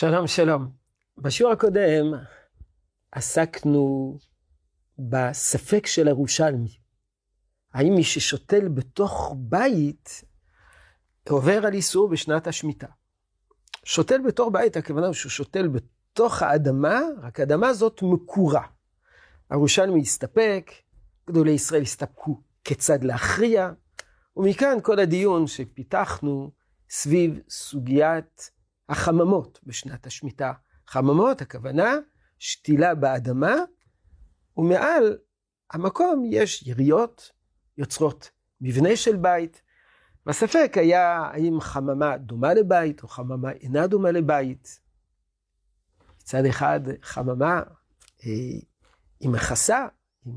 שלום, שלום. בשיעור הקודם עסקנו בספק של הירושלמי. האם מי ששותל בתוך בית עובר על איסור בשנת השמיטה? שותל בתוך בית, הכוונה הוא שהוא שותל בתוך האדמה, רק האדמה הזאת מקורה. הירושלמי הסתפק, גדולי ישראל הסתפקו כיצד להכריע, ומכאן כל הדיון שפיתחנו סביב סוגיית החממות בשנת השמיטה. חממות, הכוונה, שתילה באדמה, ומעל המקום יש יריות, יוצרות מבנה של בית, והספק היה האם חממה דומה לבית או חממה אינה דומה לבית. מצד אחד, חממה אה, היא מכסה, היא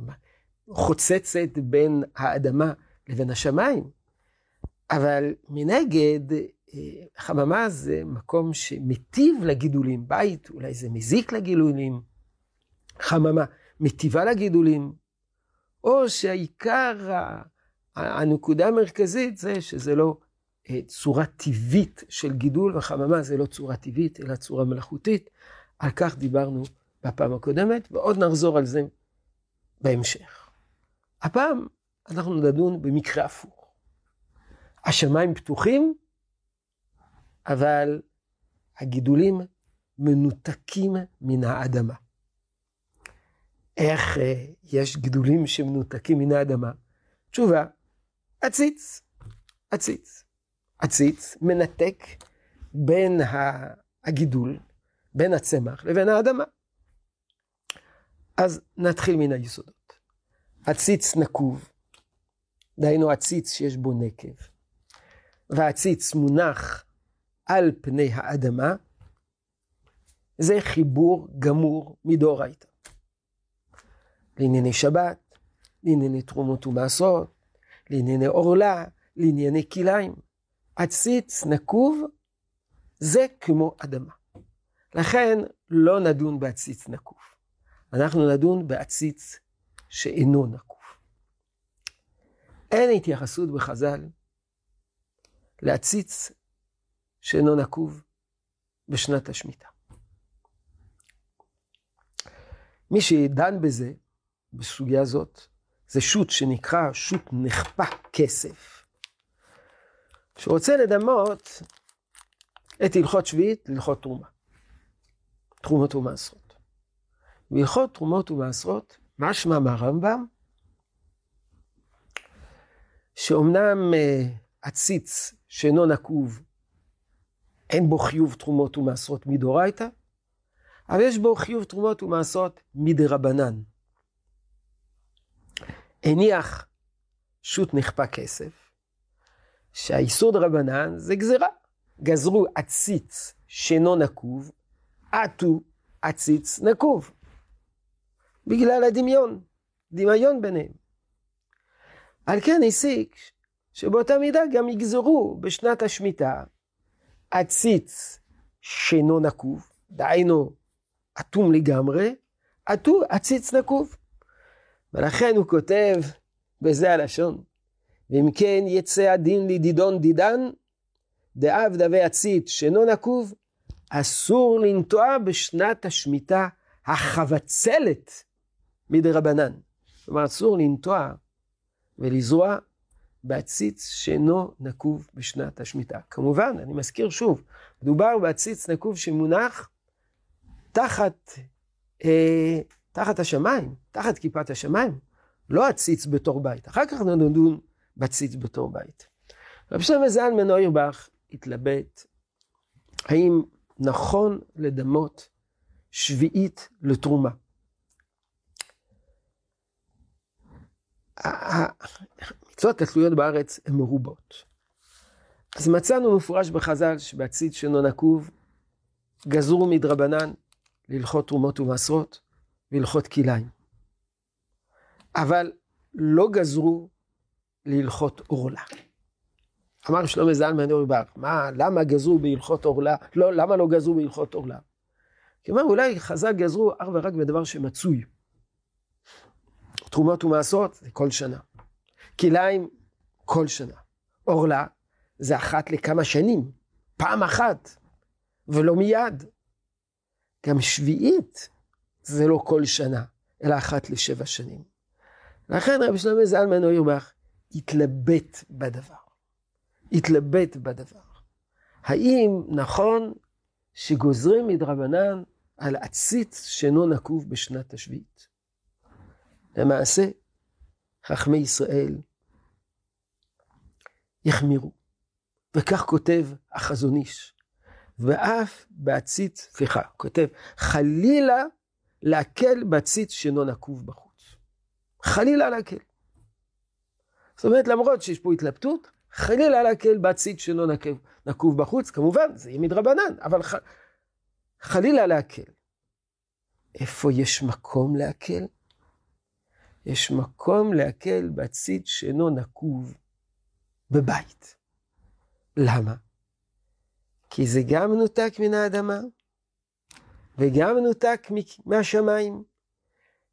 חוצצת בין האדמה לבין השמיים, אבל מנגד, חממה זה מקום שמטיב לגידולים, בית אולי זה מזיק לגידולים, חממה מטיבה לגידולים, או שהעיקר, הנקודה המרכזית זה שזה לא אה, צורה טבעית של גידול, וחממה זה לא צורה טבעית, אלא צורה מלאכותית. על כך דיברנו בפעם הקודמת, ועוד נחזור על זה בהמשך. הפעם אנחנו נדון במקרה הפוך. השמיים פתוחים, אבל הגידולים מנותקים מן האדמה. איך אה, יש גידולים שמנותקים מן האדמה? תשובה, עציץ, עציץ. עציץ מנתק בין הגידול, בין הצמח לבין האדמה. אז נתחיל מן היסודות. עציץ נקוב, דהיינו עציץ שיש בו נקב, והעציץ מונח על פני האדמה, זה חיבור גמור מדאורייתא. לענייני שבת, לענייני תרומות ומעשרות, לענייני עורלה, לענייני כליים. עציץ נקוב זה כמו אדמה. לכן לא נדון בעציץ נקוב. אנחנו נדון בעציץ שאינו נקוב. אין התייחסות בחז"ל לעציץ שאינו נקוב בשנת השמיטה. מי שדן בזה, בסוגיה הזאת, זה שו"ת שנקרא שו"ת נחפא כסף, שרוצה לדמות את הלכות שביעית להלכות תרומה, תרומות ומעשרות. בהלכות תרומות ומעשרות, משמע מהרמב"ם, שאומנם אה, עציץ שאינו נקוב אין בו חיוב תרומות ומעשרות מדאורייתא, אבל יש בו חיוב תרומות ומעשרות מדרבנן. הניח שו"ת נכפה כסף, שהאיסור דרבנן זה גזירה. גזרו עציץ שאינו נקוב, עטו עציץ נקוב. בגלל הדמיון, דמיון ביניהם. על כן הסיק שבאותה מידה גם יגזרו בשנת השמיטה עציץ שאינו נקוב, דהיינו אטום לגמרי, עטו עציץ נקוב. ולכן הוא כותב בזה הלשון, ואם כן יצא הדין לדידון דידן, דאב דבי עציץ שאינו נקוב, אסור לנטוע בשנת השמיטה החבצלת מדרבנן. כלומר, אסור לנטוע ולזרוע בעציץ שאינו נקוב בשנת השמיטה. כמובן, אני מזכיר שוב, מדובר בעציץ נקוב שמונח תחת, אה, תחת השמיים, תחת כיפת השמיים, לא עציץ בתור בית. אחר כך נדון בעציץ בתור בית. רבי שלמה זלמן אוירבך התלבט האם נכון לדמות שביעית לתרומה. המצוות התלויות בארץ הן מרובות. אז מצאנו מפורש בחז"ל שבעציץ שאינו נקוב, גזרו מדרבנן להלכות תרומות ומעשרות והלכות כליים. אבל לא גזרו להלכות עורלה. אמר שלמה זלמן אורי מה, למה גזרו בהלכות עורלה? לא, למה לא גזרו בהלכות עורלה? כי אומר, אולי חז"ל גזרו אך ורק בדבר שמצוי. תרומות ומעשרות זה כל שנה. כליים כל שנה. עורלה זה אחת לכמה שנים, פעם אחת, ולא מיד. גם שביעית זה לא כל שנה, אלא אחת לשבע שנים. לכן רבי שלמה זלמן אוירבך התלבט בדבר. התלבט בדבר. האם נכון שגוזרים מדרבנן על עציץ שאינו נקוב בשנת השביעית? למעשה, חכמי ישראל יחמירו. וכך כותב החזון איש. ואף בעציץ, סליחה, כותב, חלילה להקל בעציץ שאינו נקוב בחוץ. חלילה להקל. זאת אומרת, למרות שיש פה התלבטות, חלילה להקל בעציץ שאינו נקוב, נקוב בחוץ, כמובן, זה יהיה מדרבנן, אבל ח... חלילה להקל. איפה יש מקום להקל? יש מקום להקל בעציץ שאינו נקוב בבית. למה? כי זה גם מנותק מן האדמה, וגם מנותק מהשמיים.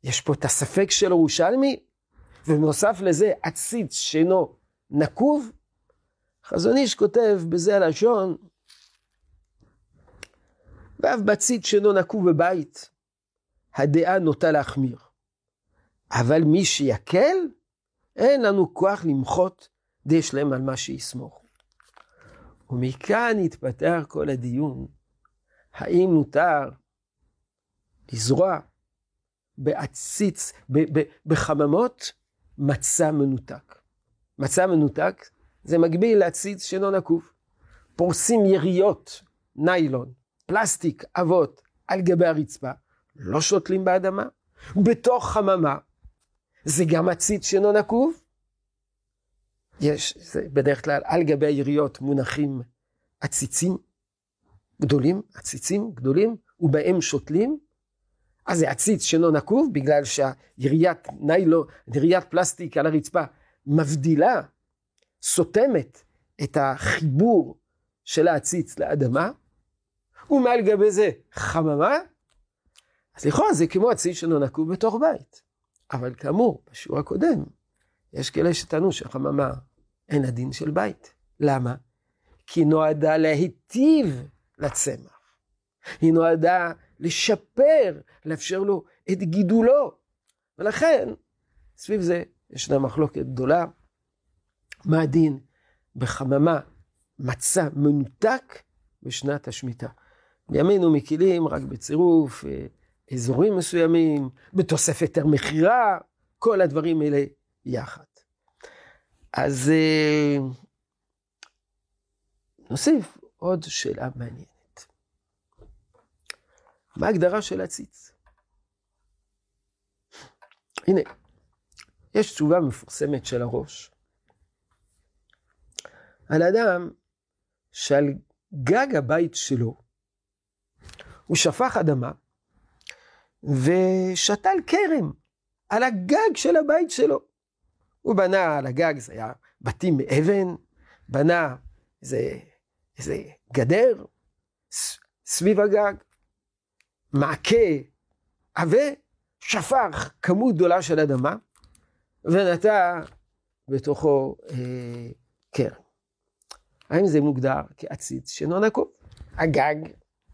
יש פה את הספק של ירושלמי, ובנוסף לזה עציץ שאינו נקוב. חזון איש כותב בזה הלשון, ואף בציץ שאינו נקוב בבית, הדעה נוטה להחמיר. אבל מי שיקל, אין לנו כוח למחות די שלם על מה שיסמוך. ומכאן התפתח כל הדיון, האם מותר לזרוע בעציץ, בחממות, מצע מנותק. מצע מנותק זה מקביל לעציץ שאינו נקוב. פורסים יריות, ניילון, פלסטיק, אבות, על גבי הרצפה, לא שותלים באדמה. בתוך חממה, זה גם עציץ שאינו נקוב, יש, זה בדרך כלל על גבי היריות מונחים עציצים גדולים, עציצים גדולים, ובהם שותלים. אז זה עציץ שאינו נקוב, בגלל שהיריית ניילו, יריית פלסטיק על הרצפה מבדילה, סותמת את החיבור של העציץ לאדמה, ומעל גבי זה חממה, אז לכאורה זה כמו עציץ שאינו נקוב בתוך בית. אבל כאמור, בשיעור הקודם, יש כאלה שטענו שחממה אין הדין של בית. למה? כי נועדה להיטיב לצמח. היא נועדה לשפר, לאפשר לו את גידולו. ולכן, סביב זה ישנה מחלוקת גדולה. מה הדין בחממה מצע מנותק בשנת השמיטה? בימינו מקילים רק בצירוף אה, אזורים מסוימים, בתוספת יותר מכירה, כל הדברים האלה יחד. אז אה, נוסיף עוד שאלה מעניינת. מה ההגדרה של עציץ? הנה, יש תשובה מפורסמת של הראש על אדם שעל גג הבית שלו הוא שפך אדמה ושתל כרם על הגג של הבית שלו. הוא בנה על הגג, זה היה בתים מאבן, בנה איזה, איזה גדר סביב הגג, מעקה עבה, שפך כמות גדולה של אדמה, ונטע בתוכו אה, קרן. האם זה מוגדר כעציץ שאינו נקוב? הגג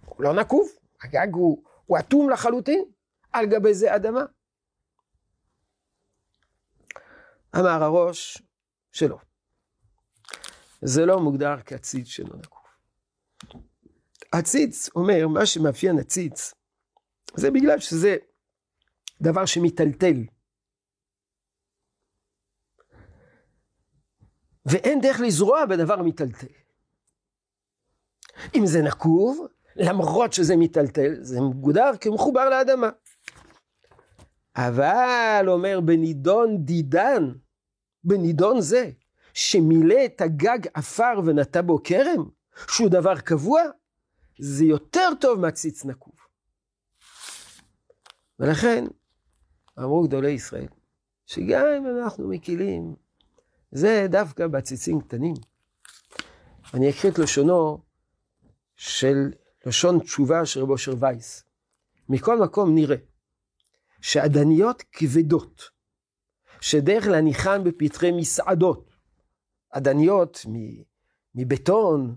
הוא לא נקוב, הגג הוא, הוא אטום לחלוטין, על גבי זה אדמה. אמר הראש שלא. זה לא מוגדר כעציץ שאינו נקוב. עציץ אומר, מה שמאפיין עציץ, זה בגלל שזה דבר שמיטלטל. ואין דרך לזרוע בדבר מיטלטל. אם זה נקוב, למרות שזה מיטלטל, זה מוגדר כמחובר לאדמה. אבל, אומר בנידון דידן, בנידון זה, שמילא את הגג עפר ונטע בו כרם, שהוא דבר קבוע, זה יותר טוב מהציץ נקוב. ולכן, אמרו גדולי ישראל, שגם אם אנחנו מקילים, זה דווקא בעציצים קטנים. אני אקריא את לשונו של לשון תשובה של רבו אושר וייס. מכל מקום נראה שעדניות כבדות, שדרך להניחן בפתחי מסעדות, עדניות מבטון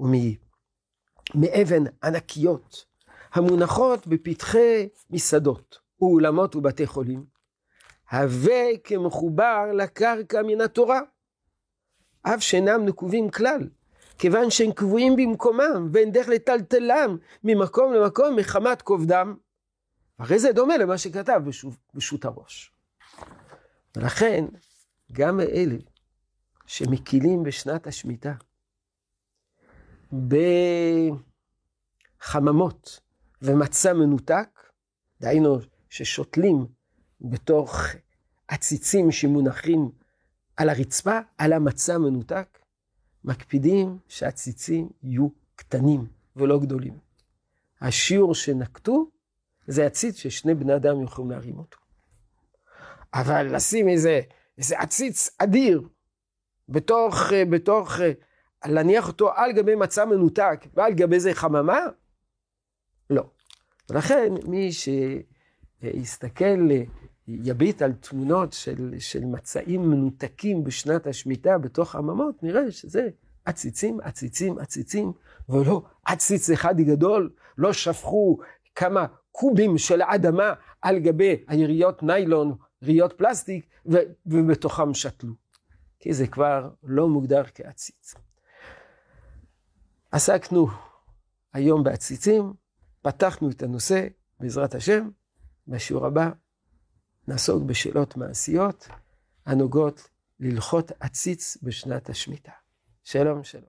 ומאבן ענקיות, המונחות בפתחי מסעדות, ואולמות ובתי חולים, הווה כמחובר לקרקע מן התורה, אף שאינם נקובים כלל, כיוון שהם קבועים במקומם, ואין דרך לטלטלם ממקום למקום מחמת כובדם. הרי זה דומה למה שכתב בשו"ת הראש. ולכן, גם אלה שמקילים בשנת השמיטה, בחממות ומצע מנותק, דהיינו ששותלים בתוך עציצים שמונחים על הרצפה, על המצע מנותק, מקפידים שהציצים יהיו קטנים ולא גדולים. השיעור שנקטו זה עציץ ששני בני אדם יכולים להרים אותו. אבל לשים איזה, איזה עציץ אדיר בתוך, בתוך, להניח אותו על גבי מצע מנותק ועל גבי זה חממה? לא. ולכן מי שיסתכל, יביט על תמונות של, של מצעים מנותקים בשנת השמיטה בתוך חממות, נראה שזה עציצים, עציצים, עציצים, ולא עציץ אחד גדול, לא שפכו כמה קובים של אדמה על גבי היריות ניילון, יריות פלסטיק, ובתוכם שתלו. כי זה כבר לא מוגדר כעציץ. עסקנו היום בעציצים, פתחנו את הנושא, בעזרת השם, בשיעור הבא נעסוק בשאלות מעשיות הנוגעות ללכות עציץ בשנת השמיטה. שלום, שלום.